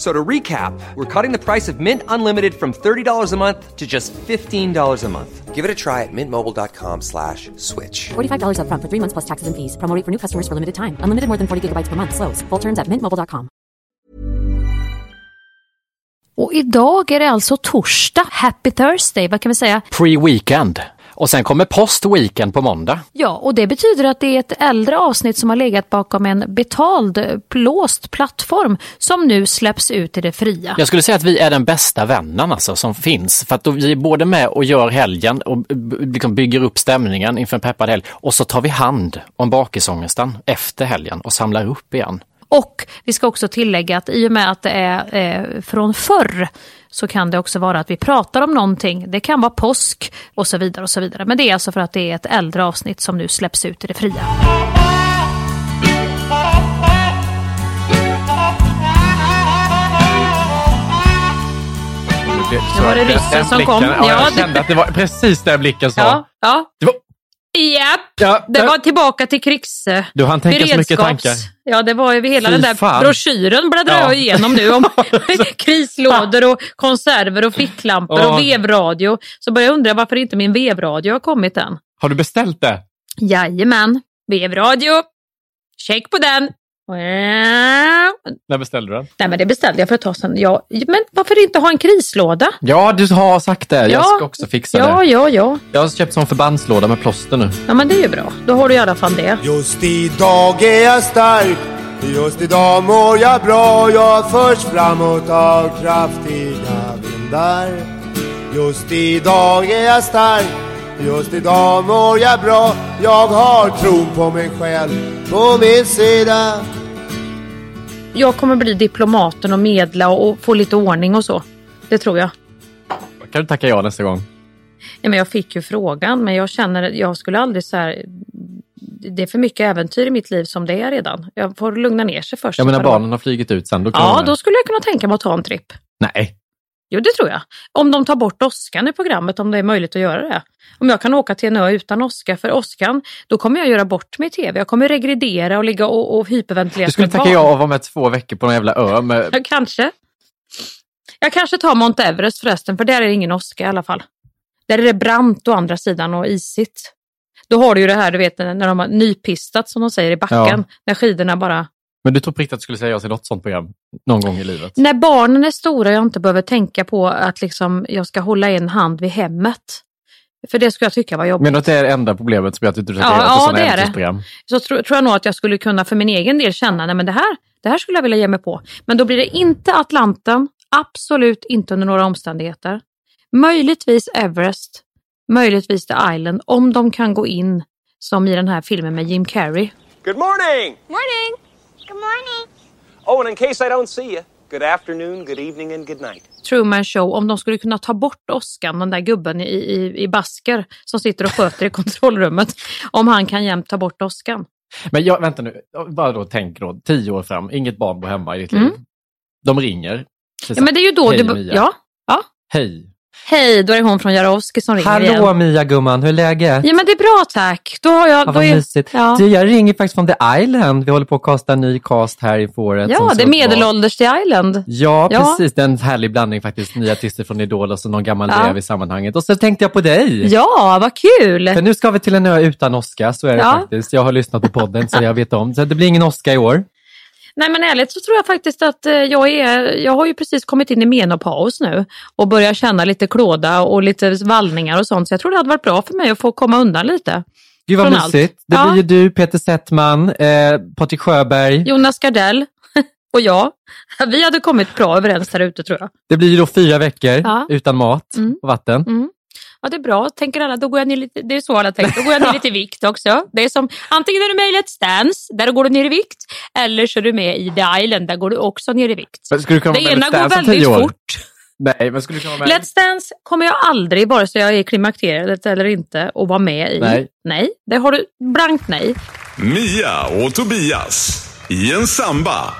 So to recap, we're cutting the price of Mint Unlimited from $30 a month to just $15 a month. Give it a try at mintmobile.com slash switch. $45 up front for three months plus taxes and fees. Promo rate for new customers for limited time. Unlimited more than 40 gigabytes per month. Slows. Full terms at mintmobile.com. Och idag är det alltså torsdag. Happy Thursday, vad kan vi säga? Pre-weekend. Och sen kommer post-weekend på måndag. Ja, och det betyder att det är ett äldre avsnitt som har legat bakom en betald, låst plattform som nu släpps ut i det fria. Jag skulle säga att vi är den bästa vännen alltså, som finns. För att vi är både med och gör helgen och liksom bygger upp stämningen inför en peppad helg. Och så tar vi hand om bakisångesten efter helgen och samlar upp igen. Och vi ska också tillägga att i och med att det är eh, från förr så kan det också vara att vi pratar om någonting. Det kan vara påsk och så vidare och så vidare. Men det är alltså för att det är ett äldre avsnitt som nu släpps ut i det fria. Det var det ryssen som kom. Ja, Ja, jag kände att det var precis där blicken sa. Ja, ja. Det var, Japp, ja, det var tillbaka till krigs... Du hann tänka så mycket tankar. Ja, det var ju hela Fy den där fan. broschyren bläddrar Ja. jag igenom nu om krislådor och konserver och ficklampor Ja. och vevradio. Så börjar jag undra varför inte min vevradio har kommit än. Har du beställt det? Jajamän, vevradio. Check på den. När beställde du den? Nej men det beställde jag för ett tag sedan. Ja, men varför inte ha en krislåda? Ja, du har sagt det. Jag Ja. ska också fixa Ja, det. ja, ja. Jag har köpt sån förbandslåda med plåster nu. Ja men det är ju bra. Då har du i alla fall det. Just idag är jag stark Just idag mår jag bra Jag förs framåt av kraftiga vindar Just idag är jag stark Just idag mår jag bra Jag har tron på mig själv på min sida Jag kommer bli diplomaten och medla och, få lite ordning och så. Det tror jag. Kan du tacka ja nästa gång? Ja, men jag fick ju frågan men jag känner att jag skulle aldrig så här. Det är för mycket äventyr i mitt liv som det är redan. Jag får lugna ner sig först. Ja, men när barnen har flugit ut sen, då Ja, då skulle jag kunna tänka mig att ta en tripp. Nej. Jo, det tror jag. Om de tar bort åskan i programmet, om det är möjligt att göra det. Om jag kan åka till en ö utan åska, för åskan, då kommer jag göra bort mig i tv. Jag kommer regredera och ligga och, och hyperventilera. Du skulle tacka ja och vara med två veckor på en jävla ö med... Ja, kanske. Jag kanske tar Mount Everest förresten, för där är det ingen åska i alla fall. Där är det brant å andra sidan och isigt. Då har du ju det här, du vet, när de har nypistat som de säger i backen. Ja. När skidorna bara... Men du tror på riktigt att du skulle säga ja till något sånt program någon gång i livet? När barnen är stora och jag inte behöver tänka på att liksom, jag ska hålla en hand vid hemmet. För det skulle jag tycka var jobbigt. Men att det är det enda problemet som gör att du inte tackar Ja, ja, till ja, sådana det är det. så tror, tror jag nog att jag skulle kunna för min egen del känna, nej men det här, det här skulle jag vilja ge mig på. Men då blir det inte Atlanten, absolut inte under några omständigheter. Möjligtvis Everest, möjligtvis The Island, om de kan gå in som i den här filmen med Jim Carrey. Good morning. Morning. Good morning. Oh, and in case I don't see you, good afternoon, good evening, and good night. Truman Show, om de skulle kunna ta bort Oscar, den där gubben i, i, i basker som sitter och sköter i kontrollrummet, om han kan jämt ta bort Oscar. Men jag, vänta nu, bara då tänk då, tio år fram, inget barn bor hemma i ditt Mm. liv. De ringer. Ja, men det är ju då Hej du... Mia. Ja, ja. Hej, Hej, då är det hon från Jarowski som ringer Hallå igen. Mia gumman, hur är läget? Ja men det är bra tack. Då har jag... Ja, vad är, mysigt. ja. Du, jag ringer faktiskt från The Island. Vi håller på att kasta en ny cast här inför året. ja, det är medelålders till Island. Ja, Ja. precis. Det är en härlig blandning faktiskt. Nya artister från Idol och så någon gammal Ja. räv i sammanhanget. Och så tänkte jag på dig. Ja, vad kul! För nu ska vi till en ö utan Oscar, så är det faktiskt. Jag har lyssnat på podden så jag vet om. Så det blir ingen Oscar i år. Nej men ärligt så tror jag faktiskt att eh, jag är, jag har ju precis kommit in i menopaus nu och börjar känna lite klåda och lite vallningar och sånt. Så jag tror det hade varit bra för mig att få komma undan lite. Gud vad Från allt. mysigt. Det Ja. blir ju du, Peter Settman, eh, Patrik Sjöberg. Jonas Gardell och jag, vi hade kommit bra överens där ute tror jag. Det blir ju då fyra veckor Ja. utan mat Mm. och vatten. Mm. Ja det är bra, tänker alla, då går jag ner lite, det är så alla tänker, då går jag ner lite i vikt också. Det är som, antingen är du med i Let's Dance, där går du ner i vikt, eller så är du med i The Island, där går du också ner i vikt. Men skulle du kunna Det med ena går Dance väldigt fort. Nej, men skulle du kunna vara med? Let's Dance kommer jag aldrig, vare sig jag är klimakteriet eller inte, att vara med i. Nej. nej, det har du blankt nej. Mia och Tobias i en samba.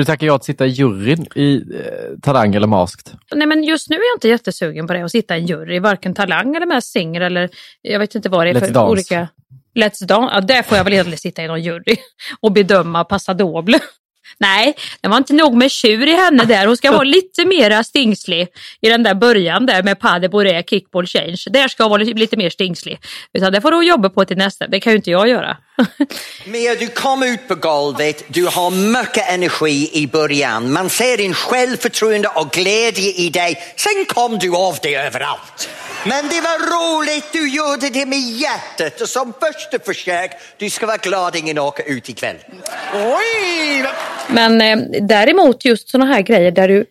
Du tacka ja att sitta i juryn i eh, Talang eller Masked? Nej men just nu är jag inte jättesugen på det, att sitta i en jury, varken Talang eller med Singer eller jag vet inte vad det är Let's för Dance. olika... Let's Dance. Ja, där får jag väl aldrig sitta i någon jury och bedöma Passa Doble. Nej, det var inte nog med tjur i henne där. Hon ska vara lite mera stingslig i den där början där med pas de bourrée, kickball change. Där ska hon vara lite mer stingslig. Utan det får hon jobba på till nästa. Det kan ju inte jag göra. Mia, du kom ut på golvet, du har mycket energi i början. Man ser din självförtroende och glädje i dig. Sen kom du av dig överallt. Men det var roligt, du gjorde det med hjärtat och som första försök, du ska vara glad ingen åker ut ikväll. Oj! Men eh, däremot just sådana här grejer där du,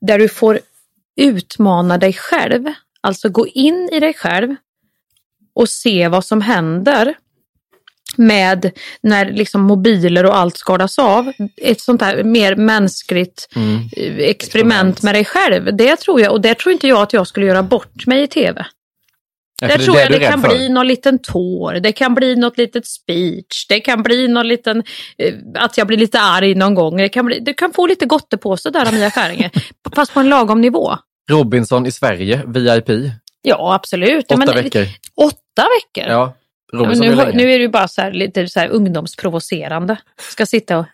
där du får utmana dig själv. Alltså gå in i dig själv och se vad som händer med när liksom mobiler och allt skadas av. Ett sånt här mer mänskligt eh, experiment med dig själv. Det tror jag, och det tror inte jag att jag skulle göra bort mig i tv. Ja, Där det är tror det jag det kan för. bli någon liten tår, det kan bli något litet speech, det kan bli någon liten, eh, att jag blir lite arg någon gång. Det kan, bli, du kan få lite gottepåse där av Mia Skäringer, fast på en lagom nivå. Robinson i Sverige, VIP. Ja, absolut. Ja, Åtta men- veckor. Åtta veckor? Ja, Ja, nu, är nu är ju bara så här, lite så här ungdomsprovocerande. Ska sitta och...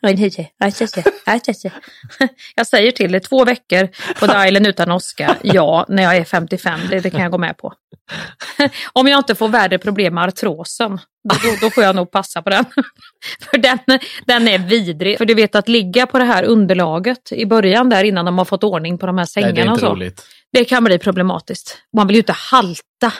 Jag säger till dig, två veckor på The Island utan Oscar. Ja, när jag är 55. Det, det kan jag gå med på. Om jag inte får värre problem med artrosen, då, då, får jag nog passa på den. För den, den är vidrig. För du vet att ligga på det här underlaget i början där innan de har fått ordning på de här Nej, sängarna det är inte så. roligt. Det kan bli problematiskt. Man vill ju inte halta.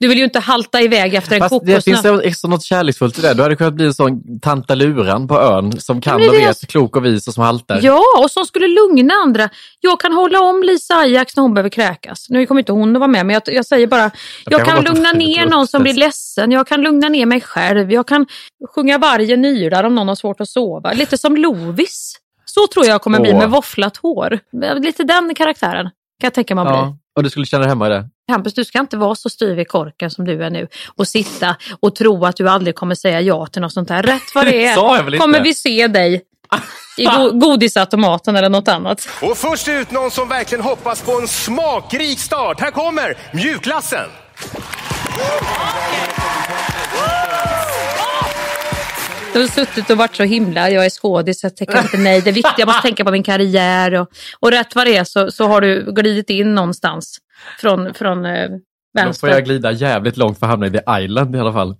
Du vill ju inte halta iväg efter en Fast det kokosnöt. finns också något kärleksfullt i det. Du hade kunnat bli en sån tantaluran på ön som kan och vet, klok och vis och som haltar. Ja, och som skulle lugna andra. Jag kan hålla om Lisa Ajax när hon behöver kräkas. Nu kommer inte hon att vara med, men jag, jag säger bara, jag kanske kan lugna ner någon som blir ledsen. Jag kan lugna ner mig själv. Jag kan sjunga varje nylar om någon har svårt att sova. Lite som Lovis. Så tror jag kommer bli Åh. med våfflat hår. Lite den karaktären kan jag tänka mig att bli. Ja, och du skulle känna dig hemma i det? Hampus, du ska inte vara så styv i korken som du är nu och sitta och tro att du aldrig kommer säga ja till något sånt här. Rätt vad det är kommer vi se dig i go- godisautomaten eller något annat. Och först ut någon som verkligen hoppas på en smakrik start. Här kommer mjukglassen. Du har suttit och varit så himla, jag är skådis, jag tänker inte nej, det är viktigt, jag måste tänka på min karriär. Och, och rätt vad det är så, så har du glidit in någonstans från, från eh, Då vänster. får jag glida jävligt långt för att hamna i The Island i alla fall.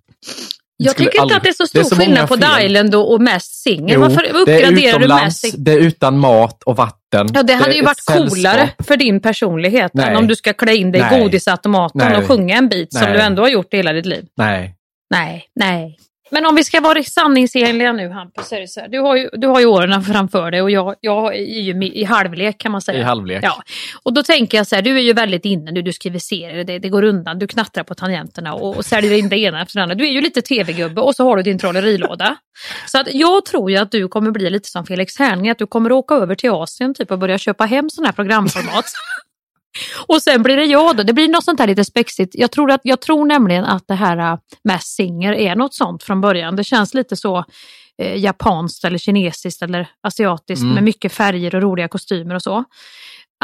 jag tycker inte att det är så det är stor så skillnad på The. Island och, Mest Singel. Jo, Varför det uppgraderar du Singel? det är utan mat och vatten. Ja, det hade är ju varit sällskap. coolare för din personlighet Nej. än om du ska klä in dig i godisautomaten Nej. och sjunga en bit som Nej. du ändå har gjort i hela ditt liv. Nej. Nej, nej. Men om vi ska vara sanningsenliga nu Hampus, så är det så här. Du har ju, du har ju åren framför dig och jag, jag är ju i halvlek kan man säga. I halvlek. Ja. Och då tänker jag så här, du är ju väldigt inne nu, du skriver serier, det, det går undan, du knattrar på tangenterna och, och säljer in det ena efter det andra. Du är ju lite tv-gubbe och så har du din trollerilåda. Så att jag tror ju att du kommer bli lite som Felix Herngren, att du kommer åka över till Asien typ och börja köpa hem sådana här programformat. Och sen blir det jag då. Det blir något sånt här lite spexigt. Jag tror, att, jag tror nämligen att det här uh, Mass Singer är något sånt från början. Det känns lite så eh, japanskt eller kinesiskt eller asiatiskt Mm. med mycket färger och roliga kostymer och så.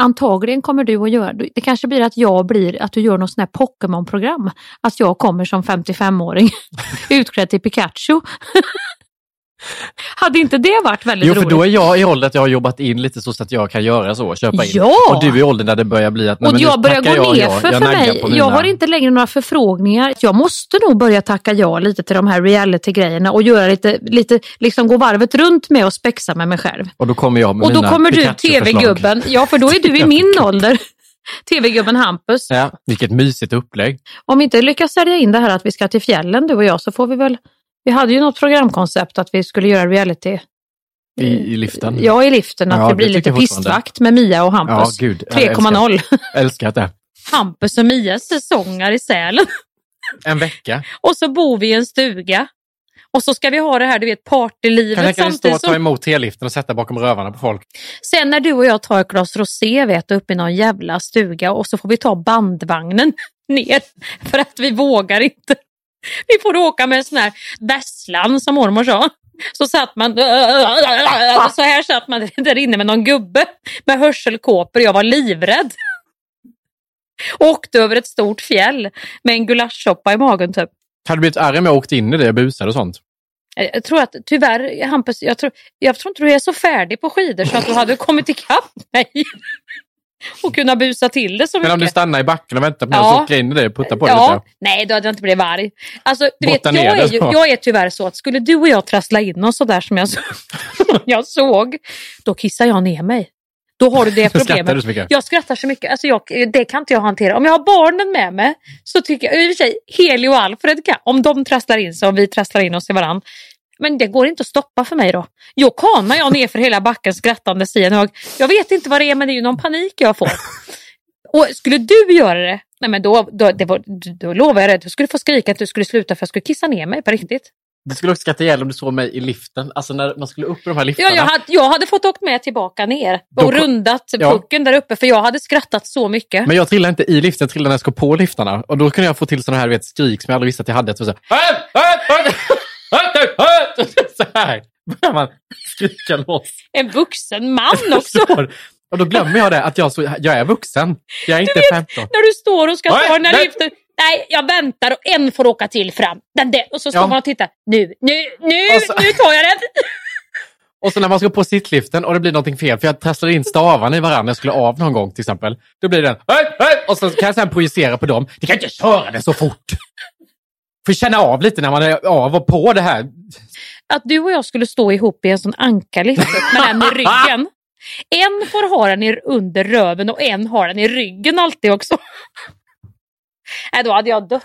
Antagligen kommer du att göra, det kanske blir att jag blir, att du gör något sånt här Pokémon-program. Att jag kommer som 55-åring utklädd till Pikachu. Hade inte det varit väldigt Jo, för roligt? då är jag i åldern att jag har jobbat in lite så, att jag kan göra så, köpa in. Ja! Och du är i åldern där det börjar bli att... nej, Och jag börjar gå ner för, för mig. mina- Jag har inte längre några förfrågningar. Jag måste nog börja tacka ja lite till de här reality-grejerna och göra lite, lite, liksom gå varvet runt med och spexa med mig själv. Och då kommer jag med Och då mina kommer du, tv-gubben, ja för då är du i min ålder, tv-gubben Hampus. Ja, vilket mysigt upplägg. Om vi inte lyckas sälja in det här att vi ska till fjällen du och jag så får vi väl, vi hade ju något programkoncept att vi skulle göra reality. I, i liften. Ja, i liften, att Ja, det blir lite jag pistvakt med Mia och Hampus. Ja, gud. Jag älskar 3,0. Älskar det. Hampus och Mias säsongar i Sälen. En vecka. Och så bor vi i en stuga. Och så ska vi ha det här, du vet, Kan partylivet jag kan stå samtidigt och ta emot teliften och sätta bakom rövarna på folk. Sen när du och jag tar ett glas rosé, vet du, upp i någon jävla stuga och så får vi ta bandvagnen ner för att vi vågar inte. Vi får åka med en sån här vässlan som mormor sa. Så satt man, så här satt man där inne med någon gubbe med hörselkåpor. Jag var livrädd. Åkte över ett stort fjäll med en gulaschsoppa i magen typ. Hade du blivit arg om jag åkte in i det busade och sånt? Jag jag tror att tyvärr, Hampus, jag tror, jag tror inte du är så färdig på skidor så att du hade kommit ikapp mig. Och kunna busa till det så mycket. Men om du stannar i backen och väntar på mig Ja. så åker in i det och puttar på det ja, lite? nej då hade jag inte blivit arg. Alltså, du vet, jag, är ju, jag är tyvärr så att skulle du och jag trassla in oss sådär som jag, jag såg, då kissar jag ner mig. Då har du det Då skrattar problemet. du så mycket. Jag skrattar så mycket. Alltså jag, det kan inte jag hantera. Om jag har barnen med mig så tycker jag, i och för sig, Heli och Alfred kan, om de trasslar in sig och vi trasslar in oss i varandra. Men det går inte att stoppa för mig då. Då kanar jag ner för hela backen skrattande i en hög. Jag vet inte vad det är men det är ju någon panik jag får. Och skulle du göra det, nej men då, då, det var, då lovar jag dig att du skulle få skrika att du skulle sluta för jag skulle kissa ner mig på riktigt. Du skulle också skratta ihjäl om du såg mig i liften. Alltså när man skulle upp i de här liftarna. Ja, jag, hade, jag hade fått åkt med tillbaka ner Då och kom- rundat Ja. pucken där uppe för jag hade skrattat så mycket. Men jag trillade inte i liften, jag trillade när jag skulle på liftarna. Och då kunde jag få till sådana här du vet, skrik som jag aldrig visste att jag hade. Var så här, så här börjar man skrika loss. En vuxen man också. Och då glömmer jag det, att jag, så, jag är vuxen. Jag är inte 15. När du står och ska ta den här liften. Nej, jag väntar och en får åka till fram. Den där. Och så står Ja. man och tittar. Nu, nu, nu, så- nu tar jag den. Och så när man ska på sittliften och det blir någonting fel, för jag trasslade in stavarna i varandra, jag skulle av någon gång till exempel. Då blir den, och så kan jag sen projicera på dem. Det kan inte köra det så fort. Får känna av lite när man är av och på det här. Att du och jag skulle stå ihop i en sån ankarlift med den i ryggen. En får ha den under röven och en har den i ryggen alltid också. Nej, då hade jag dött.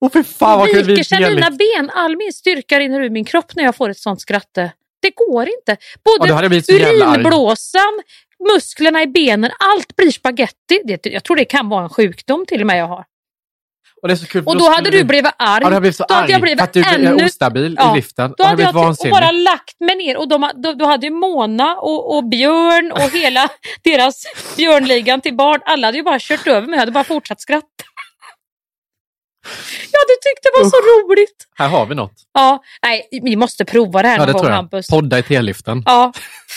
Åh fy fan vad kul! viker sig mina ben. All min styrka rinner ur min kropp när jag får ett sånt skratt. Det går inte. Både arg. urinblåsan, musklerna i benen, allt blir spaghetti. Det, jag tror det kan vara en sjukdom till och med jag har. Och, det är så kul, Och då då hade du blivit arg. Ja, då hade jag då hade jag blivit att du ännu... är ostabil Ja, i liften. Då hade jag blivit typ- och bara lagt mig ner och de, då, då hade ju Mona och, och Björn och hela deras Björnligan till barn, alla hade ju bara kört över mig, jag hade bara fortsatt skratta. Jag hade tyckt det var så roligt. Här har vi något. Ja, nej, vi måste prova det här Ja, någon det gång jag. Hampus. Podda i T-liften. Ja,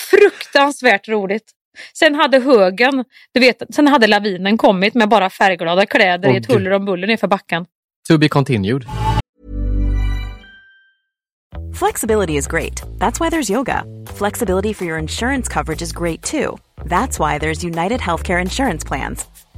fruktansvärt roligt. Sen hade högen, du vet, sen hade lavinen kommit med bara färgglada kläder Åh, i ett huller om buller nerför backen. To be continued. Flexibility is great. That's why there's yoga. Flexibility for your insurance coverage is great too. That's why there's United Healthcare Insurance Plans.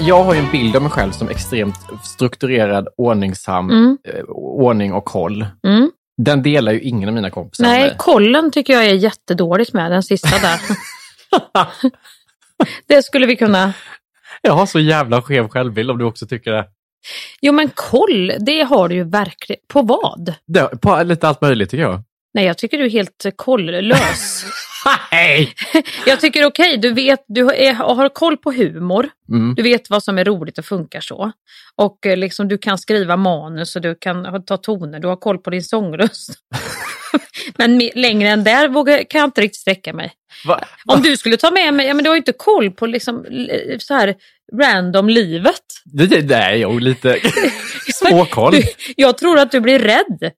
Jag har ju en bild av mig själv som extremt strukturerad, ordningsam, Mm. eh, ordning och koll. Mm. Den delar ju ingen av mina kompisar med Nej, mig. kollen tycker jag är jättedåligt med, den sista där. det skulle vi kunna... Jag har så jävla skev självbild om du också tycker det. Jo men koll, det har du ju verkligen. På vad? det på lite allt möjligt tycker jag. Nej, jag tycker du är helt kolllös. Nej! jag tycker okej, du vet, du är, har koll på humor. Mm. Du vet vad som är roligt och funkar så. Och eh, liksom, du kan skriva manus och du kan ta toner, du har koll på din sångröst. men me- längre än där vågar, kan jag inte riktigt sträcka mig. Va? Om du skulle ta med mig, ja men du har ju inte koll på liksom så här random livet. Det, det, nej, jo, lite småkoll. Jag tror att du blir rädd.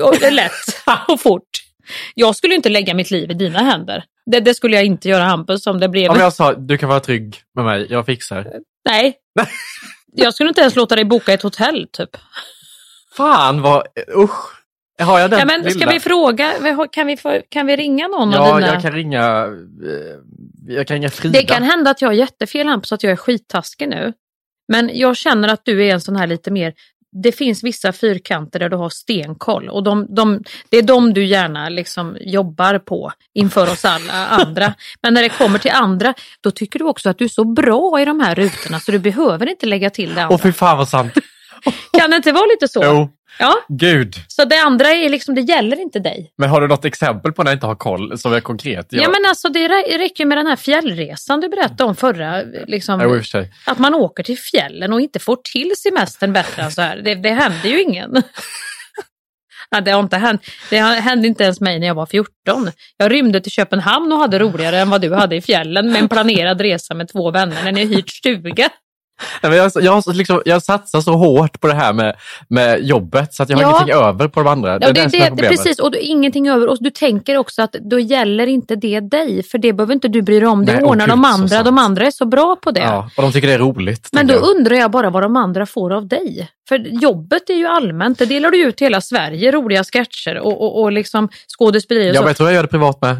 Och, lätt och fort. Jag skulle inte lägga mitt liv i dina händer. Det, det skulle jag inte göra Hampus om det blev... Om jag sa du kan vara trygg med mig, jag fixar. Nej. Jag skulle inte ens låta dig boka ett hotell typ. Fan vad, usch. Har jag den Ja, men ska vi fråga, kan vi, få, kan vi ringa någon av Ja, dina... jag kan ringa, eh, jag kan ringa Frida. Det kan hända att jag har jättefel Hampus, att jag är skittaskig nu. Men jag känner att du är en sån här lite mer, det finns vissa fyrkanter där du har stenkoll och de, de, det är de du gärna liksom jobbar på inför oss alla andra. Men när det kommer till andra, då tycker du också att du är så bra i de här rutorna så du behöver inte lägga till det andra. Åh fy fan vad sant. Kan det inte vara lite så? Jo, Ja, gud. så det andra är liksom, det gäller inte dig. Men har du något exempel på när jag inte har koll som är konkret? Ja, men alltså det rä- räcker med den här fjällresan du berättade om förra. Liksom, för. Att man åker till fjällen och inte får till semestern bättre än så här. Det, det händer ju ingen. Ja, det, har inte hänt. det hände inte ens mig när jag var 14. Jag rymde till Köpenhamn och hade roligare än vad du hade i fjällen med en planerad resa med två vänner när ni hyrt stuga. Nej, jag, jag, har liksom, jag satsar så hårt på det här med, med jobbet så att jag har Ja. ingenting över på de andra. Det är Ja, det, det, det, det, precis, och du, ingenting över. Och du tänker också att då gäller inte det dig, för det behöver inte du bry dig om. Det ordnar de andra. De andra är så bra på det. Ja, och de tycker det är roligt. Men då jag. undrar jag bara vad de andra får av dig. För jobbet är ju allmänt, det delar du ut till hela Sverige, roliga sketcher och, och, och liksom skådespeleri Ja, men jag tror jag gör det privat med.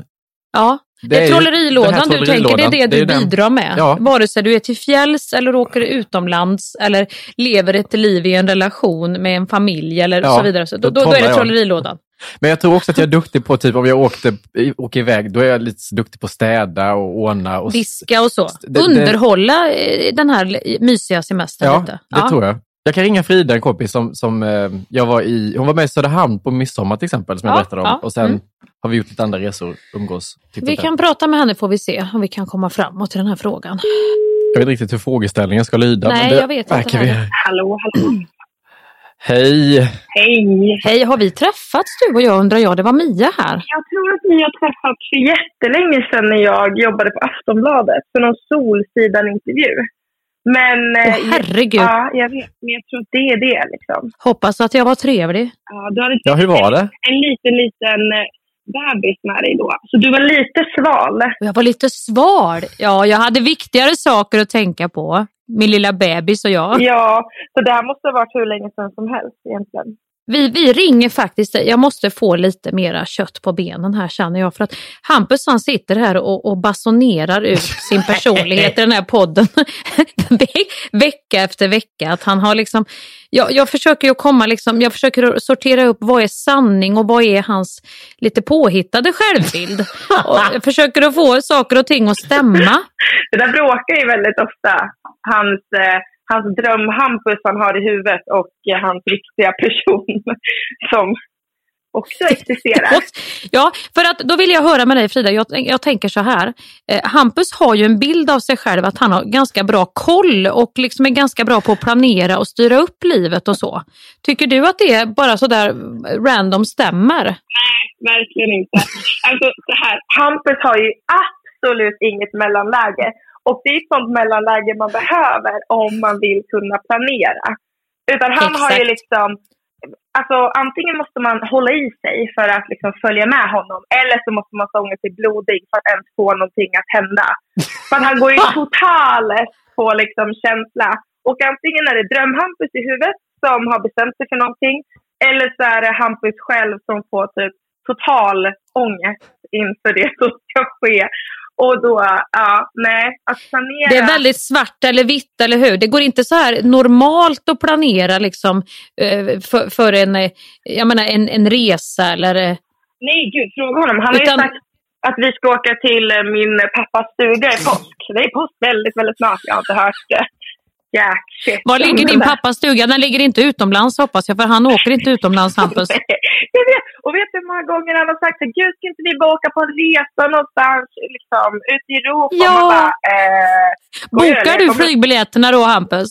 Ja, det, är trollerilådan du tänker, det är trollerilådan, det du ju den. bidrar med. Ja. Vare sig du är till fjälls eller åker utomlands eller lever ett liv i en relation med en familj eller Ja, så vidare. Så då, då då, är det trollerilådan. Men jag tror också att jag är duktig på, typ om jag åkte, åker iväg, då är jag lite duktig på att städa och ordna. Och, Diska och så. det- Underhålla eh, den här mysiga semestern ja, lite. det tror jag. Jag kan ringa Frida, en kompis som, som eh, jag var i, hon var med i Söderhamn på midsommar till exempel, som jag Ja, berättade om. ja, Och sen mm. har vi gjort lite andra resor, umgås. tittat Vi kan prata med henne får vi se om vi kan komma framåt i den här frågan. Jag vet inte riktigt hur frågeställningen ska lyda. Nej, men det jag vet inte vi-. Hallå, hallå. Hej! Hej! Hej, har vi träffats du och jag undrar jag? Det var Mia här. Jag tror att ni har träffats för jättelänge sedan när jag jobbade på Aftonbladet för någon Solsidan-intervju. Men... Åh, herregud. Ja, jag vet. Men jag tror att det är det liksom. Hoppas att jag var trevlig. Ja, du hade Ja, hur var det? en liten, liten eh, bebis med dig då. Så du var lite sval. Jag var lite sval. Ja, jag hade viktigare saker att tänka på. Min lilla bebis och jag. Ja, så det här måste ha varit hur länge sedan som helst egentligen. Vi, vi ringer faktiskt, jag måste få lite mera kött på benen här känner jag. För att Hampus han sitter här och, och basunerar ut sin personlighet i den här podden Ve- vecka efter vecka. Att han har liksom, jag, jag försöker ju komma liksom, jag försöker sortera upp vad är sanning och vad är hans lite påhittade självbild. Och jag försöker att få saker och ting att stämma. Det där bråkar ju väldigt ofta. Hans, eh, hans dröm-Hampus han har i huvudet och eh, hans riktiga person som också existerar. Ja, för att då vill jag höra med dig Frida, jag, jag tänker så här. Eh, Hampus har ju en bild av sig själv att han har ganska bra koll och liksom är ganska bra på att planera och styra upp livet och så. Tycker du att det bara sådär random stämmer? Verkligen inte. Alltså så här, Hampus har ju absolut inget mellanläge. Och det är ett sånt mellanläge man behöver om man vill kunna planera. Utan han har ju Exakt. liksom, alltså antingen måste man hålla i sig för att liksom följa med honom. Eller så måste man stånga sig blodig för att ens få någonting att hända. För att han går ju total på liksom känsla. Och antingen är det dröm-Hampus i huvudet som har bestämt sig för någonting. Eller så är det Hampus själv som får typ total ångest inför det som ska ske. Och då, ja, nej, att planera. Det är väldigt svart eller vitt, eller hur? Det går inte så här normalt att planera liksom, eh, för, för en, eh, jag menar, en, en resa eller... eh, Nej, gud, fråga honom. Han har Utan- ju sagt att vi ska åka till min pappas stuga i påsk. Det är påsk väldigt, väldigt snart. Jag har inte hört det. Jack shit. Var ligger din pappas stuga? Den ligger inte utomlands hoppas jag, för han åker inte utomlands, Hampus. jag vet. Och vet du hur många gånger han har sagt så gud ska inte vi bara åka på en resa någonstans liksom, ute i Europa? Ja. Bara, eh, Bokar du flygbiljetterna då, Hampus?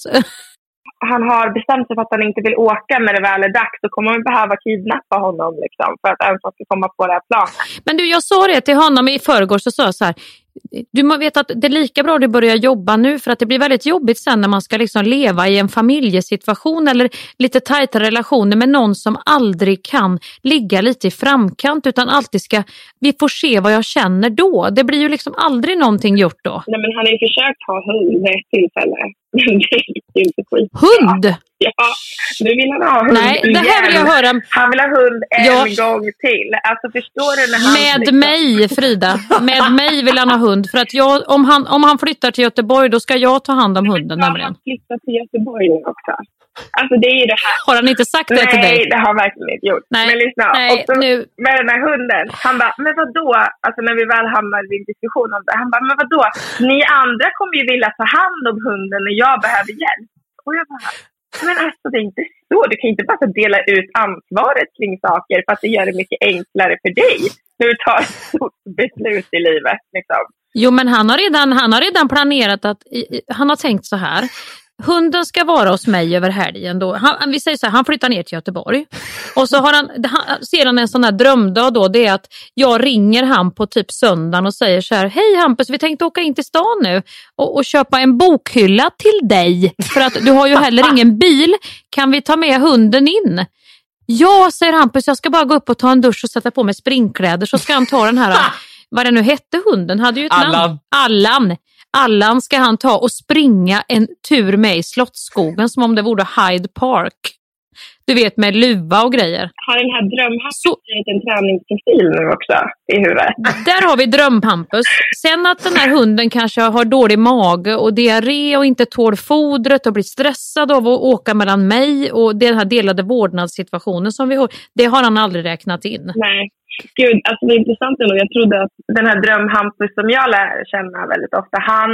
han har bestämt sig för att han inte vill åka när det väl är dags, då kommer man behöva kidnappa honom liksom, för att ens ska komma på det här planet. Men du, jag sa det till honom i förrgår, så sa jag så här. Du må veta att det är lika bra att du börjar jobba nu för att det blir väldigt jobbigt sen när man ska liksom leva i en familjesituation eller lite tajtare relationer med någon som aldrig kan ligga lite i framkant utan alltid ska, vi får se vad jag känner då. Det blir ju liksom aldrig någonting gjort då. Nej, men han har ju försökt ha hund vid ett tillfälle. Men det gick ju inte skit. Hund? Ja, nu vill han ha hund Nej, det här vill jag igen. höra. Han vill ha hund en Ja. gång till. Alltså förstår du när han... Med liksom- mig Frida, med mig vill han ha hund. För att jag, om, han, om han flyttar till Göteborg då ska jag ta hand om hunden nämligen. flytta till Göteborg nu också. Alltså det är ju det här. Har han inte sagt det till dig? Nej, det har han verkligen inte gjort. Nej, Men lyssna. nej, och så, nu. med den här hunden. Han bara, men vadå? Alltså när vi väl hamnade i en diskussion om det. Han bara, men vadå? Ni andra kommer ju vilja ta hand om hunden när jag behöver hjälp. Och jag bara, men alltså det är inte så. Du kan inte bara dela ut ansvaret kring saker för att det gör det mycket enklare för dig. När du tar ett stort beslut i livet. Liksom. Jo men han har redan, han har redan planerat att, han har tänkt så här. Hunden ska vara hos mig över helgen. Då. Han, vi säger så här, han flyttar ner till Göteborg. Och så har han, han, ser han en sån här drömdag då. Det är att jag ringer han på typ söndagen och säger så här. Hej Hampus, vi tänkte åka in till stan nu och, och köpa en bokhylla till dig. För att du har ju heller ingen bil. Kan vi ta med hunden in? Ja, säger Hampus, jag ska bara gå upp och ta en dusch och sätta på mig springkläder så ska han ta den här, vad den nu hette hunden, hade ju ett namn. Allan. Allan. Ska han ta och springa en tur med i Slottsskogen som om det vore Hyde Park. Du vet med luva och grejer. Har den här drömhatten blivit en träningsprofil nu också i huvudet? Där har vi drömhampus. Sen att den här hunden kanske har dålig mage och diarré och inte tål fodret och blir stressad av att åka mellan mig och den här delade vårdnadssituationen som vi har. Det har han aldrig räknat in. Nej. Gud, alltså det är intressant ändå. Jag trodde att den här drömhampus som jag lär känna väldigt ofta, han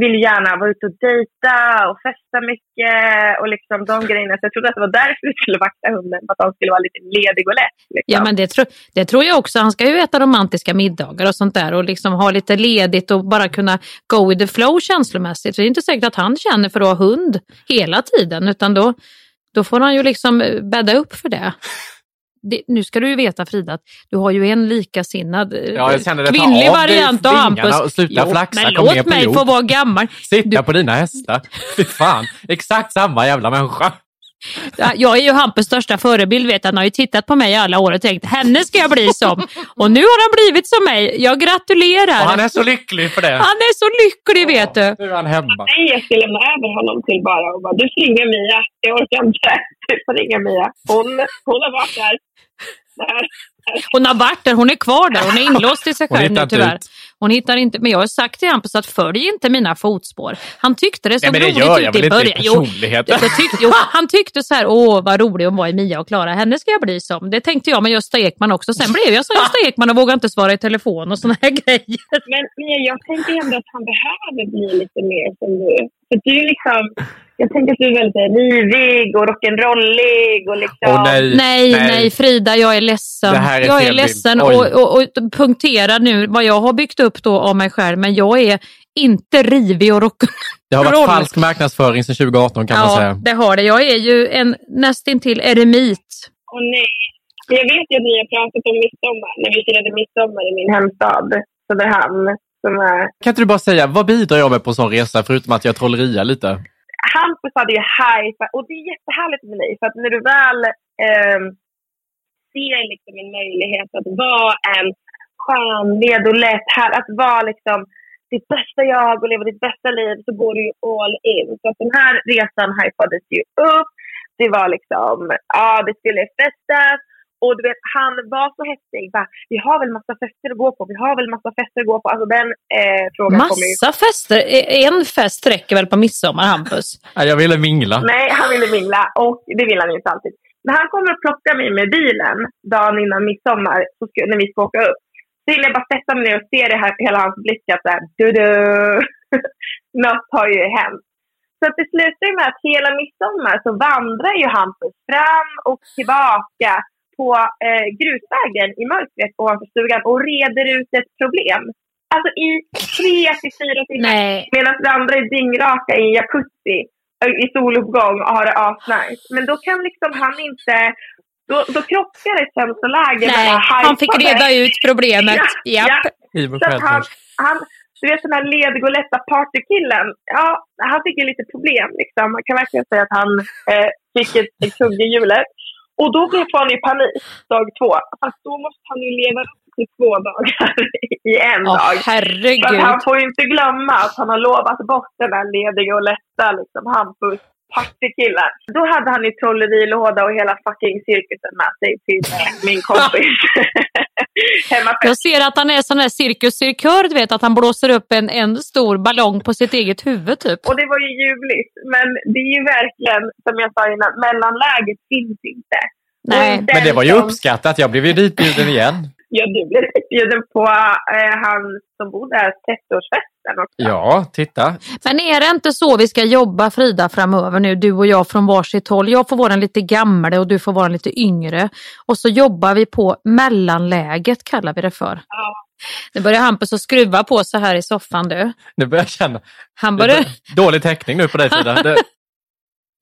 vill gärna vara ute och dejta och festa mycket och liksom de grejerna. Så jag trodde att det var därför du skulle vakta hunden, för att han skulle vara lite ledig och lätt. Liksom. Ja men det, tro, det tror jag också. Han ska ju äta romantiska middagar och sånt där och liksom ha lite ledigt och bara kunna go with the flow känslomässigt. Så det är inte säkert att han känner för att ha hund hela tiden utan då, då får han ju liksom bädda upp för det. Det, nu ska du ju veta Frida att du har ju en likasinnad eh, Ja, jag känner det. Kvinnlig variant av Hampus. och sluta flaxa, men låt mig få vara gammal. Sitta på dina hästar. Fy fan, exakt samma jävla människa. Ja, Jag är ju Hampus största förebild, vet han har ju tittat på mig i alla år och tänkt henne ska jag bli som. Och nu har han blivit som mig. Jag gratulerar. Och han är så lycklig för det. Han är så lycklig vet du. Nu är han hemma. Nej, jag ska lämna över honom till bara och bara, du får ringa Mia. Jag orkar inte. Du får ringa Mia. Hon, hon har varit där. där. Hon har varit där, hon är kvar där, hon är inlåst i sig själv nu tyvärr. ut. Hon hittar inte, men jag har sagt till Hampus att följ inte mina fotspår. Han tyckte det såg Nej, men det roligt gör ut jag väl i början. Jo, tyckte, jo, han tyckte så här, åh vad rolig hon var i Mia och Klara, henne ska jag bli som. Det tänkte jag med Gösta Ekman också. Sen blev jag som Gösta Ekman och vågade inte svara i telefon och såna här grejer. Men Mia, jag tänker ändå att han behöver bli lite mer som du. För du är liksom, jag tänker att du är väldigt rivig och rock'n'rollig och liksom... Åh, nej. Nej, nej, Frida, jag är ledsen. Är jag är ledsen och, och, och punktera nu vad jag har byggt upp då av mig själv. Men jag är inte rivig och rock Det har varit falsk marknadsföring sedan 2018 kan man Ja, säga. det har det. Jag är ju en nästintill eremit. Åh nej. Jag vet ju att ni har pratat om midsommar, när vi firade midsommar i min hemstad, Söderhamn. Som är... Kan inte du bara säga, vad bidrar jag med på en sån resa förutom att jag trolleriar lite? Hampus hade ju hype, och det är jättehärligt med dig, för att när du väl eh, ser liksom en möjlighet att vara en skön, led och lätt, här, att vara liksom ditt bästa jag och leva ditt bästa liv så går du ju all in. Så att den här resan hypades ju upp. Det var liksom, ja det skulle festas. Och du vet, han var så häftig. Va? Vi har väl massa fester att gå på. Vi har väl massa fester att gå på. Alltså den eh, frågan kommer ju... Massa fester. E- En fest räcker väl på midsommar, Hampus? Jag ville mingla. Nej, han ville mingla och det vill han inte alltid. När han kommer och plockar mig med bilen dagen innan midsommar, så ska, när vi ska åka upp, Så hinner jag bara sätta mig ner och se det här, hela hans blick att så här, du, du. något har ju hänt. Så att det slutar ju med att hela midsommar så vandrar ju Hampus fram och tillbaka på eh, grusvägen i mörkret ovanför stugan och reder ut ett problem. Alltså i tre till fyra timmar. Medan vi andra är dyngraka i en jacuzzi eh, i soluppgång och har det asnice. Men då kan liksom han inte... Då, då krockar ett känsloläge Nej, mellan han fick reda ut problemet. Ja, Japp. ja. Så att han, han, du vet den här ledgoletta partykillen, ja, han fick ju lite problem liksom. Man kan verkligen säga att han eh, fick ett, ett kugg i hjulet. Och då blev han i panik dag två. Fast då måste han ju leva upp till två dagar i en Åh, dag. Så herregud. att han får ju inte glömma att han har lovat bort den där lediga och lätta liksom, Hampus partykillen. Då hade han ju trollerilåda och hela fucking cirkusen med sig till min kompis. Jag ser att han är sån där cirkuscirkör, du vet att han blåser upp en, en stor ballong på sitt eget huvud typ. Och det var ju ljuvligt. Men det är ju verkligen, som jag sa innan, mellanläget finns inte. Nej. Men det var ju uppskattat. Jag blev ju ditbjuden igen. Ja, du blev bjuden på eh, han som bor där, 30-årsfesten också. Ja, titta. Men är det inte så vi ska jobba Frida framöver nu, du och jag från varsitt håll? Jag får vara en lite gamle och du får vara en lite yngre. Och så jobbar vi på mellanläget kallar vi det för. Ja. Nu börjar Hampus att skruva på så här i soffan du. Nu börjar jag känna Han börjar... dålig täckning nu på dig Frida.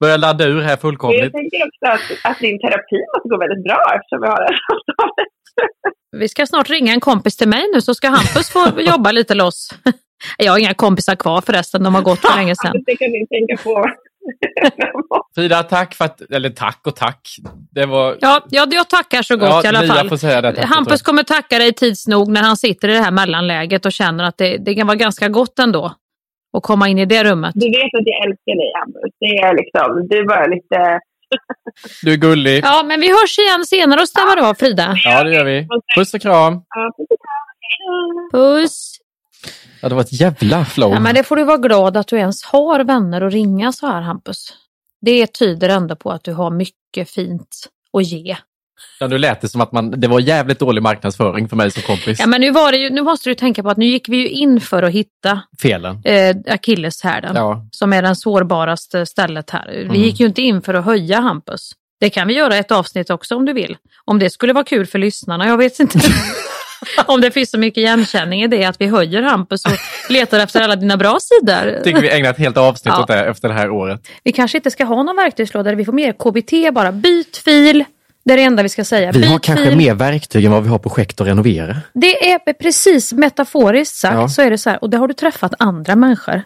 Börjar ladda ur här Jag fullkomligt. tänker också att, att din terapi måste gå väldigt bra eftersom vi har det här samtalet. Vi ska snart ringa en kompis till mig nu så ska Hampus få jobba lite loss. Jag har inga kompisar kvar förresten, de har gått för länge sedan. Det kan ni tänka på. Frida, tack för att... Eller tack och tack. Det var... Ja, ja, jag tackar så gott Ja, i alla fall. får säga det, tack, Hampus jag kommer tacka dig tids nog när han sitter i det här mellanläget och känner att det, det kan vara ganska gott ändå att komma in i det rummet. Du vet att jag älskar dig, Hampus. Det är liksom, du är bara lite... Du är gullig. Ja, men vi hörs igen senare och stämmer av Frida. Ja, det gör vi. Och puss och kram. Puss! Ja, det var ett jävla flow. Ja, men det får du vara glad att du ens har vänner att ringa så här Hampus. Det tyder ändå på att du har mycket fint att ge. Ja, nu lät det som att man, det var jävligt dålig marknadsföring för mig som kompis. Ja, men nu, var det ju, nu måste du tänka på att nu gick vi ju in för att hitta Felen. eh, akilleshärden Ja. som är den sårbaraste stället här. Vi Mm. gick ju inte in för att höja Hampus. Det kan vi göra ett avsnitt också om du vill. Om det skulle vara kul för lyssnarna, jag vet inte. om det finns så mycket igenkänning i det att vi höjer Hampus och letar efter alla dina bra sidor. Tycker vi ägnar ett helt avsnitt Ja. åt det efter det här året. Vi kanske inte ska ha någon verktygslåda där vi får mer KBT bara. Byt fil. Det är det enda vi ska säga. Vi har kanske mer verktyg än vad vi har projekt att renovera. Det är precis metaforiskt sagt Ja. så är det så här. Och det har du träffat andra människor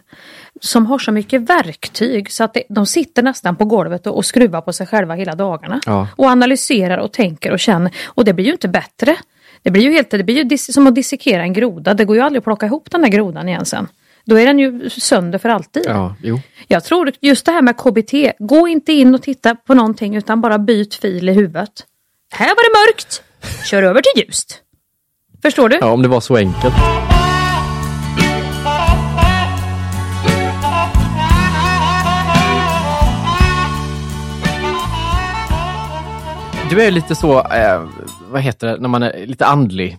som har så mycket verktyg så att det, de sitter nästan på golvet och, och skruvar på sig själva hela dagarna. Ja. Och analyserar och tänker och känner. Och det blir ju inte bättre. Det blir ju, helt, det blir ju som att dissekera en groda. Det går ju aldrig att plocka ihop den här grodan igen sen. Då är den ju sönder för alltid. Ja, jo. Jag tror just det här med KBT, gå inte in och titta på någonting utan bara byt fil i huvudet. Här var det mörkt, kör över till ljust. Förstår du? Ja, om det var så enkelt. Du är lite så, eh, vad heter det, när man är lite andlig.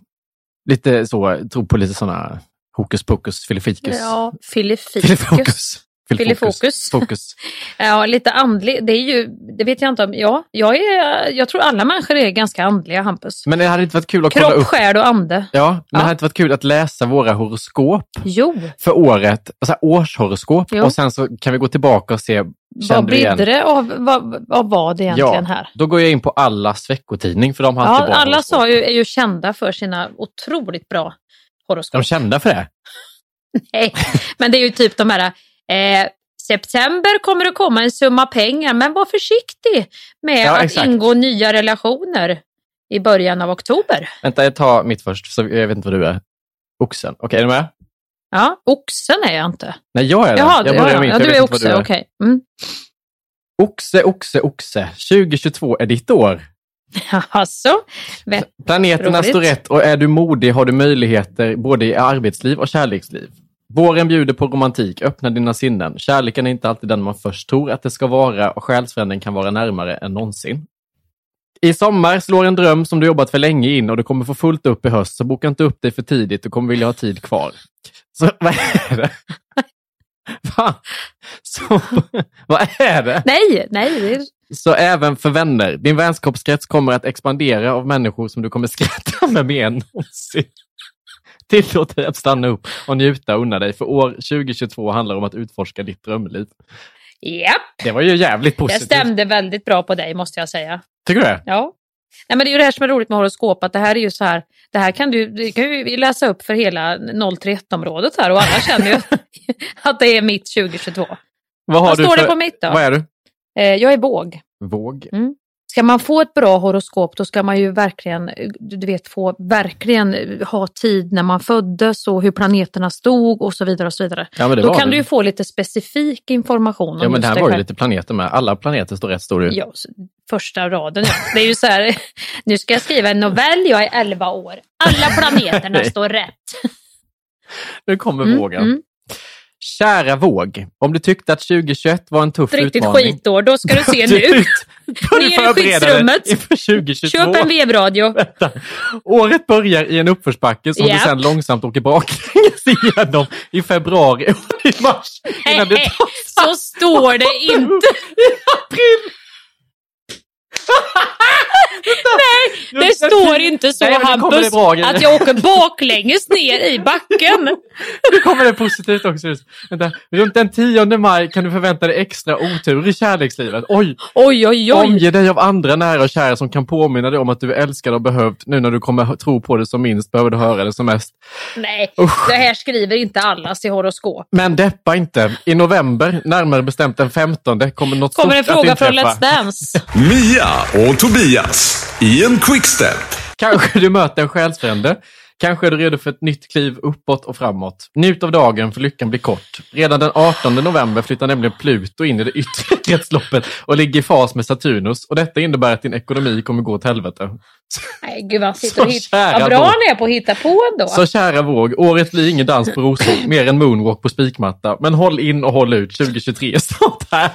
Lite så, tror på lite sådana hokus pokus filifikus. Ja, filifikus. Filifokus. Filifokus. Fokus. Ja, lite andlig. Det är ju, det vet jag inte om. Ja, jag, är, jag tror alla människor är ganska andliga, Hampus. Men det hade inte varit kul att kolla Kropp, upp. själ och ande. Ja, men det hade inte varit kul att läsa våra horoskop Jo, för året, alltså årshoroskop. Jo. Och sen så kan vi gå tillbaka och se, vad kände bidde det av, vad, vad egentligen här? Då går jag in på allas veckotidning för de har Ja, alla sa ju, är ju kända för sina otroligt bra horoskop. Är de kända för det? Nej, men det är ju typ de här eh, September kommer det komma en summa pengar, men var försiktig med Ja, att exakt. ingå nya relationer i början av oktober. Vänta, jag tar mitt först, så jag vet inte vad du är. Oxen. Okej, är du med? Ja, oxen är jag inte. Nej, jag är det. Jaha, jag ja, börjar ja, ja, du är oxe, okej. Mm. Oxe, oxe, oxe. 2022 är ditt år. Alltså, Planeterna Roligt. står rätt och är du modig har du möjligheter både i arbetsliv och kärleksliv. Våren bjuder på romantik, öppna dina sinnen. Kärleken är inte alltid den man först tror att det ska vara och själsfränden kan vara närmare än någonsin. I sommar slår en dröm som du jobbat för länge in och du kommer få fullt upp i höst, så boka inte upp dig för tidigt. Du kommer vilja ha tid kvar. Så vad är det? Va? Så, vad är det? Nej, nej. Det är... Så även för vänner. Din vänskapskrets kommer att expandera av människor som du kommer skratta med mer än någonsin. Tillåt dig att stanna upp och njuta och unna dig, för år 2022 handlar om att utforska ditt drömliv. Japp, Det var ju jävligt det positivt. stämde väldigt bra på dig måste jag säga. Tycker du det? Ja. Nej, men det är ju det här som är roligt med horoskop, att det här är ju så här, det här kan du, det kan ju läsa upp för hela 0-1-området här och alla känner ju att det är mitt 2022. Vad, har Vad du står för... det på mitt då? Vad är du? Eh, jag är våg. Våg. Mm. Ska man få ett bra horoskop då ska man ju verkligen, du vet, få verkligen eh, ha tid när man föddes och hur planeterna stod och så vidare. och så vidare. Ja, då kan det. du ju få lite specifik information Ja, men det här var ju lite planeter med. Alla planeter står rätt, står det. Ja, första raden ja. Det är ju så här, nu ska jag skriva en novell, jag är 11 år. Alla planeterna står rätt. Nu kommer Mm, vågen. mm. Kära våg, om du tyckte att 2021 var en tuff riktigt utmaning. skitår, då ska du se Du- nu. Du Ner i skyddsrummet. inför 2022. Köp en vevradio. Året börjar i en uppförsbacke som du Japp. sen långsamt åker baklänges igenom i februari och i mars. Innan du tar Så står det inte. april. Nej, det står inte så Nej, kommer Hampus, bra att jag åker baklänges ner i backen. Nu kommer det positivt också. Vänta. Runt den 10 maj kan du förvänta dig extra otur i kärlekslivet. Oj! Oj, oj, oj. Omge dig av andra nära och kära som kan påminna dig om att du är älskad och behövd. Nu när du kommer tro på det som minst behöver du höra det som mest. Nej, Usch. det här skriver inte allas i horoskop. Men deppa inte. I november, närmare bestämt den 15, kommer något Kommer en stort fråga att från inträffa. Let's Dance. Mia och Tobias i en quickstep. Kanske du möter en själsfrände. Kanske är du redo för ett nytt kliv uppåt och framåt. Njut av dagen för lyckan blir kort. Redan den 18 november flyttar nämligen Pluto in i det yttre kretsloppet och ligger i fas med Saturnus. Och detta innebär att din ekonomi kommer gå åt helvete. Nej, gud vad sitter och hittar. Vad bra han är på att hitta på ändå. Så kära våg, året blir ingen dans på rosor, mer en moonwalk på spikmatta. Men håll in och håll ut, 2023 är snart här.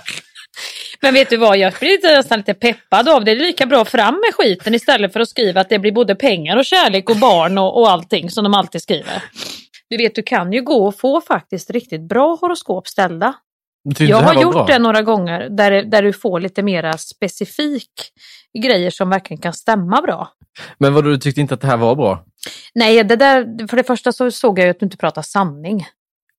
Men vet du vad, jag blir lite, nästan lite peppad av det. Det är lika bra fram med skiten istället för att skriva att det blir både pengar och kärlek och barn och, och allting som de alltid skriver. Du vet, du kan ju gå och få faktiskt riktigt bra horoskop ställda. Jag har gjort bra. det några gånger där, där du får lite mera specifik grejer som verkligen kan stämma bra. Men vad du tyckte inte att det här var bra? Nej, det där, för det första så såg jag ju att du inte pratar sanning.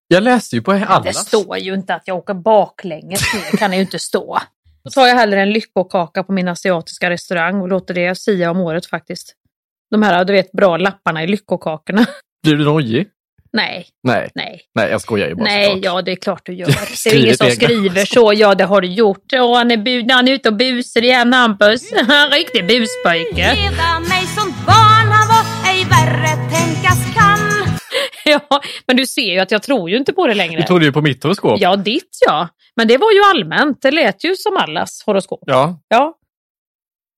Jag läste ju på alla. Det står ju inte att jag åker baklänges ner, kan det ju inte stå. Då tar jag hellre en lyckokaka på min asiatiska restaurang och låter det sia om året faktiskt. De här, du vet, bra lapparna i lyckokakorna. Blir du nojig? Nej, Nej. nej. Nej, jag skojar ju bara Nej, såklart. ja det är klart du gör. Det är ingen som skriver så. Ja, det har du gjort. Åh, han är, bu- han är ute och busar igen, Hampus. Är riktig buspojke. Leda mig som barn han var, ej värre tänkas kan. Ja, men du ser ju att jag tror ju inte på det längre. Du trodde ju på mitt horoskop. Ja, ditt ja. Men det var ju allmänt. Det lät ju som allas horoskop. Ja. Ja.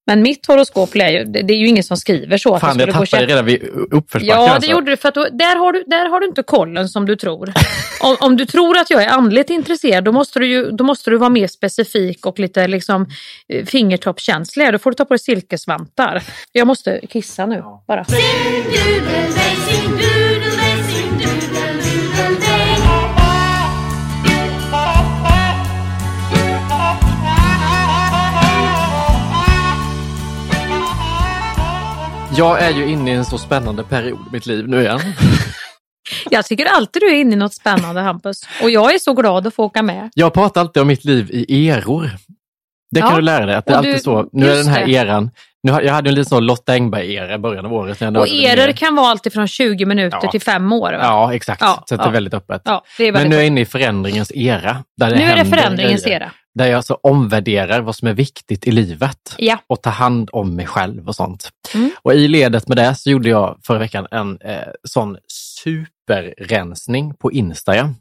Men mitt horoskop, lär ju, det det är ju ingen som skriver så. Att Fan, jag gå tappade käpp- redan vid uppförsbacken. Ja, det alltså. gjorde du. För att då, där, har du, där har du inte kollen som du tror. om, om du tror att jag är andligt intresserad, då måste du, ju, då måste du vara mer specifik och lite liksom, eh, fingertoppskänslig. Då får du ta på dig silkesvantar. Jag måste kissa nu, bara. Jag är ju inne i en så spännande period i mitt liv nu igen. Jag tycker alltid du är inne i något spännande, Hampus. Och jag är så glad att få åka med. Jag pratar alltid om mitt liv i eror. Det kan Ja, du lära dig, att det är och du- alltid så. Nu är den här det. eran, nu, jag hade en liten sån Lotta Engberg-era i början av året. När jag Och eror kan vara allt från 20 minuter Ja. till fem år. Va? Ja, exakt. Ja, så att det ja. är väldigt öppet. Ja, är Men väldigt nu är jag inne i förändringens era. Där det Nu är det förändringens grejer. era. Där jag alltså omvärderar vad som är viktigt i livet. Ja. Och tar hand om mig själv och sånt. Mm. Och i ledet med det så gjorde jag förra veckan en eh, sån superrensning på Instagram.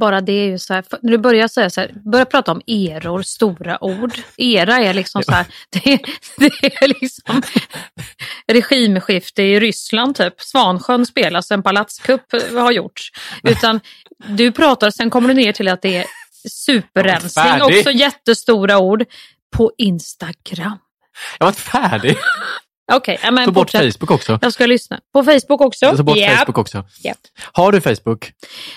Bara det är ju så här, när du börjar säga så här, börja prata om eror, stora ord. Era är liksom så här, det är, det är liksom regimskifte i Ryssland typ. Svansjön spelas, en palatskupp har gjorts. Utan du pratar, sen kommer du ner till att det är superrensning, också jättestora ord, på Instagram. Jag var inte färdig. Okej, men Ta bort fortsätt. Facebook också. Jag ska lyssna. På Facebook också? Ta bort Japp. Facebook också. Japp. Har du Facebook?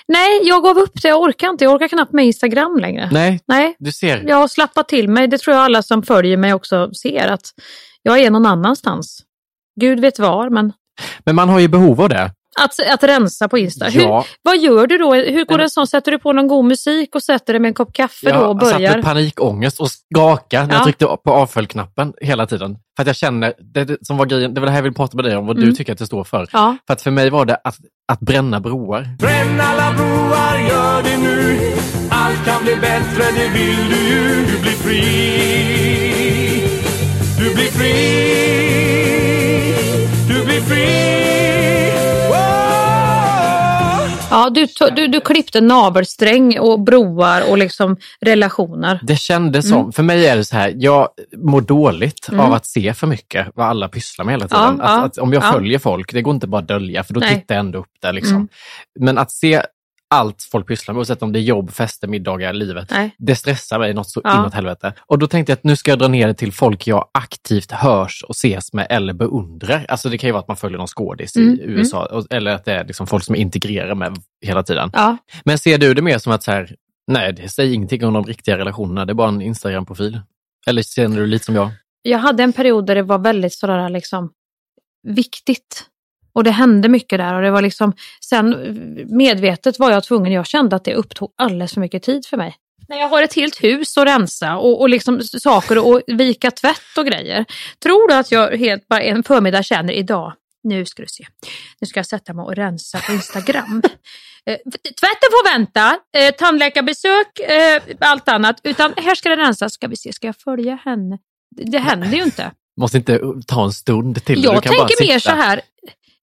Nej, jag gav upp det. Jag orkar inte. Jag orkar knappt med Instagram längre. Nej, Nej. du ser. Jag har slappat till mig. Det tror jag alla som följer mig också ser. Att jag är någon annanstans. Gud vet var, men Men man har ju behov av det. Att, att rensa på Insta. Ja. Hur, vad gör du då? Hur går det sån? Sätter du på någon god musik och sätter dig med en kopp kaffe då och Jag satt börjar? med panikångest och skakade när Ja. jag tryckte på avfölj-knappen hela tiden. För att jag känner, det, som var grejen, det var det här jag vill prata med dig om, vad Mm. du tycker att det står för. Ja. För att för mig var det att, att bränna broar. Bränn alla broar, gör det nu. Allt kan bli bättre, det vill du ju. Du blir fri. Du blir fri. Du blir fri. Ja, du, du, du klippte navelsträng och broar och liksom relationer. Det kändes som, Mm. för mig är det så här, jag mår dåligt Mm. av att se för mycket vad alla pysslar med hela Ja, tiden. ja, att, att om jag ja. följer folk, det går inte bara att dölja för då Nej. tittar jag ändå upp där. Liksom. Mm. Men att se allt folk pysslar med, oavsett om det är jobb, fester, middagar, livet, Nej. det stressar mig något så Ja. inåt helvete. Och då tänkte jag att nu ska jag dra ner det till folk jag aktivt hörs och ses med eller beundrar. Alltså det kan ju vara att man följer någon skådis Mm, i USA, och- eller att det är liksom folk som jag integrerar med hela tiden. Ja. Men ser du det mer som att så här, nej, det säger ingenting om de riktiga relationerna, det är bara en Instagram-profil? Eller känner du lite som jag? Jag hade en period där det var väldigt sådär liksom viktigt. Och det hände mycket där och det var liksom, sen medvetet var jag tvungen, jag kände att det upptog alldeles för mycket tid för mig. När jag har ett helt hus att rensa och, och liksom saker och vika tvätt och grejer. Tror du att jag helt bara en förmiddag känner idag, nu ska du se, nu ska jag sätta mig och rensa på Instagram. Eh, Tvätten får vänta, eh, tandläkarbesök, eh, allt annat. Utan här ska det rensas, ska vi se, ska jag följa henne? Det, händer ju inte. Måste inte ta en stund till. Jag du kan bara tänker mer så här,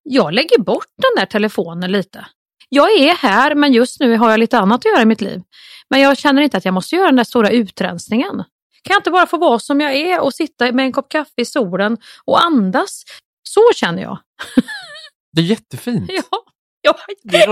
jag lägger bort den där telefonen lite. Jag är här men just nu har jag lite annat att göra i mitt liv. Men jag känner inte att jag måste göra den där stora utrensningen. Kan jag inte bara få vara som jag är och sitta med en kopp kaffe i solen och andas? Så känner jag. Det är jättefint. Ja, ja,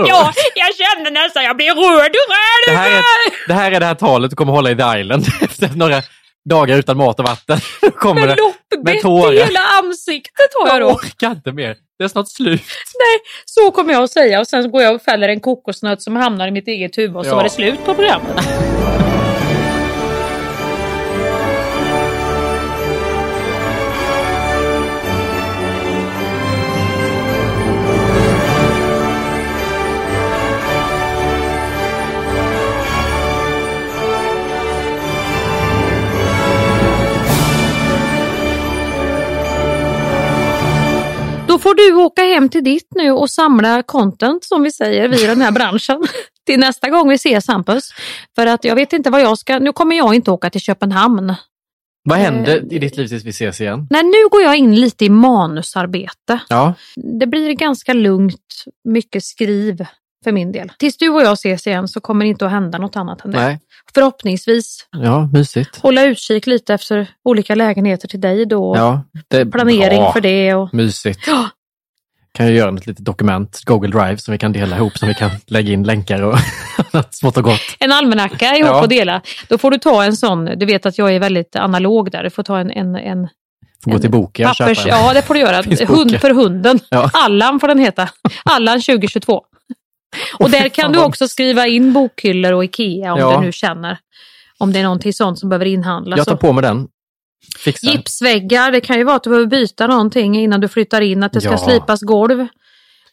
ja jag känner nästan jag blir rörd rörd. Det här, är, det här är det här talet du kommer hålla i The Island efter några dagar utan mat och vatten. Då kommer det loppbett i hela ansiktet har jag Jag då. orkar inte mer. Det är snart slut. Nej, så kommer jag att säga och sen går jag och fäller en kokosnöt som hamnar i mitt eget huvud och så Ja. var det slut på programmet. Får du åka hem till ditt nu och samla content som vi säger, vi i den här branschen. Till nästa gång vi ses Hampus. För att jag vet inte vad jag ska, nu kommer jag inte åka till Köpenhamn. Vad händer i ditt liv tills vi ses igen? Nej, nu går jag in lite i manusarbete. Ja, Det blir ganska lugnt, mycket skriv för min del. Tills du och jag ses igen så kommer det inte att hända något annat än det. nej. Förhoppningsvis Ja, mysigt. hålla utkik lite efter olika lägenheter till dig då. Ja, det är Planering bra. för det. Och... Mysigt. Ja. Kan jag göra ett litet dokument, Google Drive, som vi kan dela ihop, som vi kan lägga in länkar och smått och gott. En almanacka ihop Ja. och dela. Då får du ta en sån, du vet att jag är väldigt analog där, du får ta en, en, en Får gå till boken och köpa en. Ja, det får du göra. Hund för hunden. Ja. Allan får den heta. Allan 2022. Och där kan du också skriva in bokhyllor och Ikea om Ja. du nu känner. Om det är någonting sånt som behöver inhandlas. Jag tar på mig den. Fixar. Gipsväggar, det kan ju vara att du behöver byta någonting innan du flyttar in, att det ska Ja. slipas golv.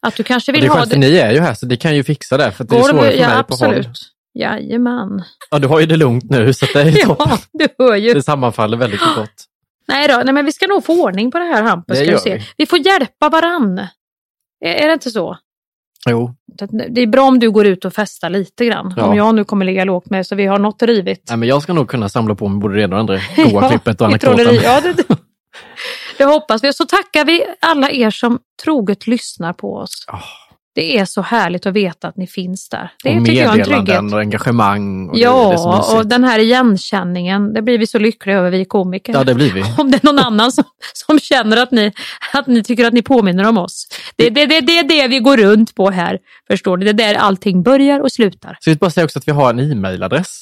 Att du kanske Och vill det är ha för ni är ju här så ni kan ju fixa det. För det är golv. svårare för Ja, mig på håll. absolut. Jajamän. Ja, du har ju det lugnt nu så det är toppen. Ja, du hör ju. Det sammanfaller väldigt gott. Nej då, nej men vi ska nog få ordning på det här Hampus. Det Ska se. vi. vi får hjälpa varann. Är, är det inte så? Jo, Det är bra om du går ut och festar lite grann. Ja. Om jag nu kommer ligga lågt med så vi har något rivigt. Nej, men jag ska nog kunna samla på mig både det ena och andra goa klippet och anekdoten. Ja, det, det. det hoppas vi. Så tackar vi alla er som troget lyssnar på oss. Det är så härligt att veta att ni finns där. Det och tycker jag är en trygghet. och engagemang. Och det, det Ja, mysigt. och den här igenkänningen, det blir vi så lyckliga över vi komiker. Ja, det blir vi. Om det är någon annan som, som känner att ni, att ni tycker att ni påminner om oss. Det, det, det, det är det vi går runt på här, förstår ni? Det är där allting börjar och slutar. Så jag vill bara säga också att vi har en e-mailadress.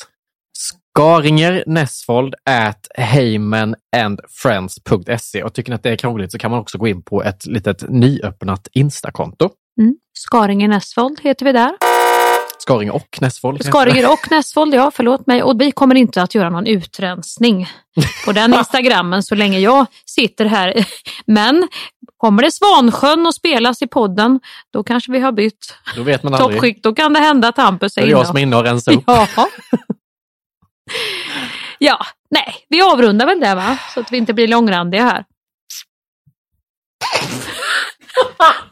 Skaringer Näsvold at heymanandfriends.se och tycker ni att det är krångligt så kan man också gå in på ett litet nyöppnat Instakonto. Mm. Skaringen Näsvold heter vi där. Skaringer och det. Skaringer och Näsvold, ja förlåt mig. Och vi kommer inte att göra någon utrensning på den Instagrammen så länge jag sitter här. Men kommer det Svansjön och spelas i podden, då kanske vi har bytt Då vet man aldrig. toppskikt. Då kan det hända att Hampus Det är är inne. jag som är inne och rensar upp. Ja. ja, nej, vi avrundar väl det va? Så att vi inte blir långrandiga här.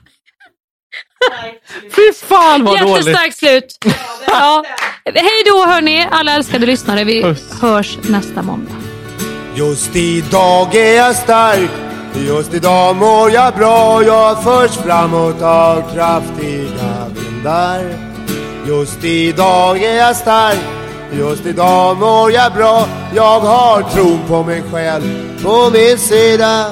Fy fan vad dåligt! Jättestarkt slut. Ja. Hej då hörni, alla älskade lyssnare. Vi hörs nästa måndag. Just idag är jag stark Just idag mår jag bra Jag förs framåt av kraftiga vindar Just idag är jag stark Just idag mår jag bra Jag har tron på mig själv på min sida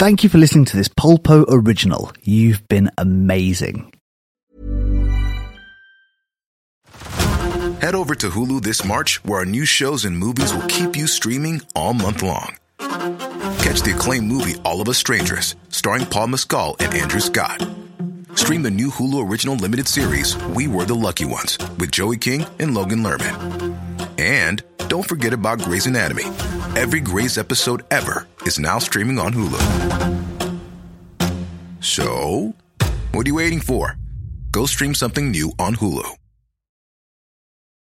Thank you for listening to this Polpo original. You've been amazing. Head over to Hulu this March, where our new shows and movies will keep you streaming all month long. Catch the acclaimed movie All of Us Strangers, starring Paul Mescal and Andrew Scott. Stream the new Hulu original limited series We Were the Lucky Ones with Joey King and Logan Lerman. And don't forget about Grey's Anatomy. Every Grey's episode ever is now streaming on Hulu. So, what are you waiting for? Go stream something new on Hulu.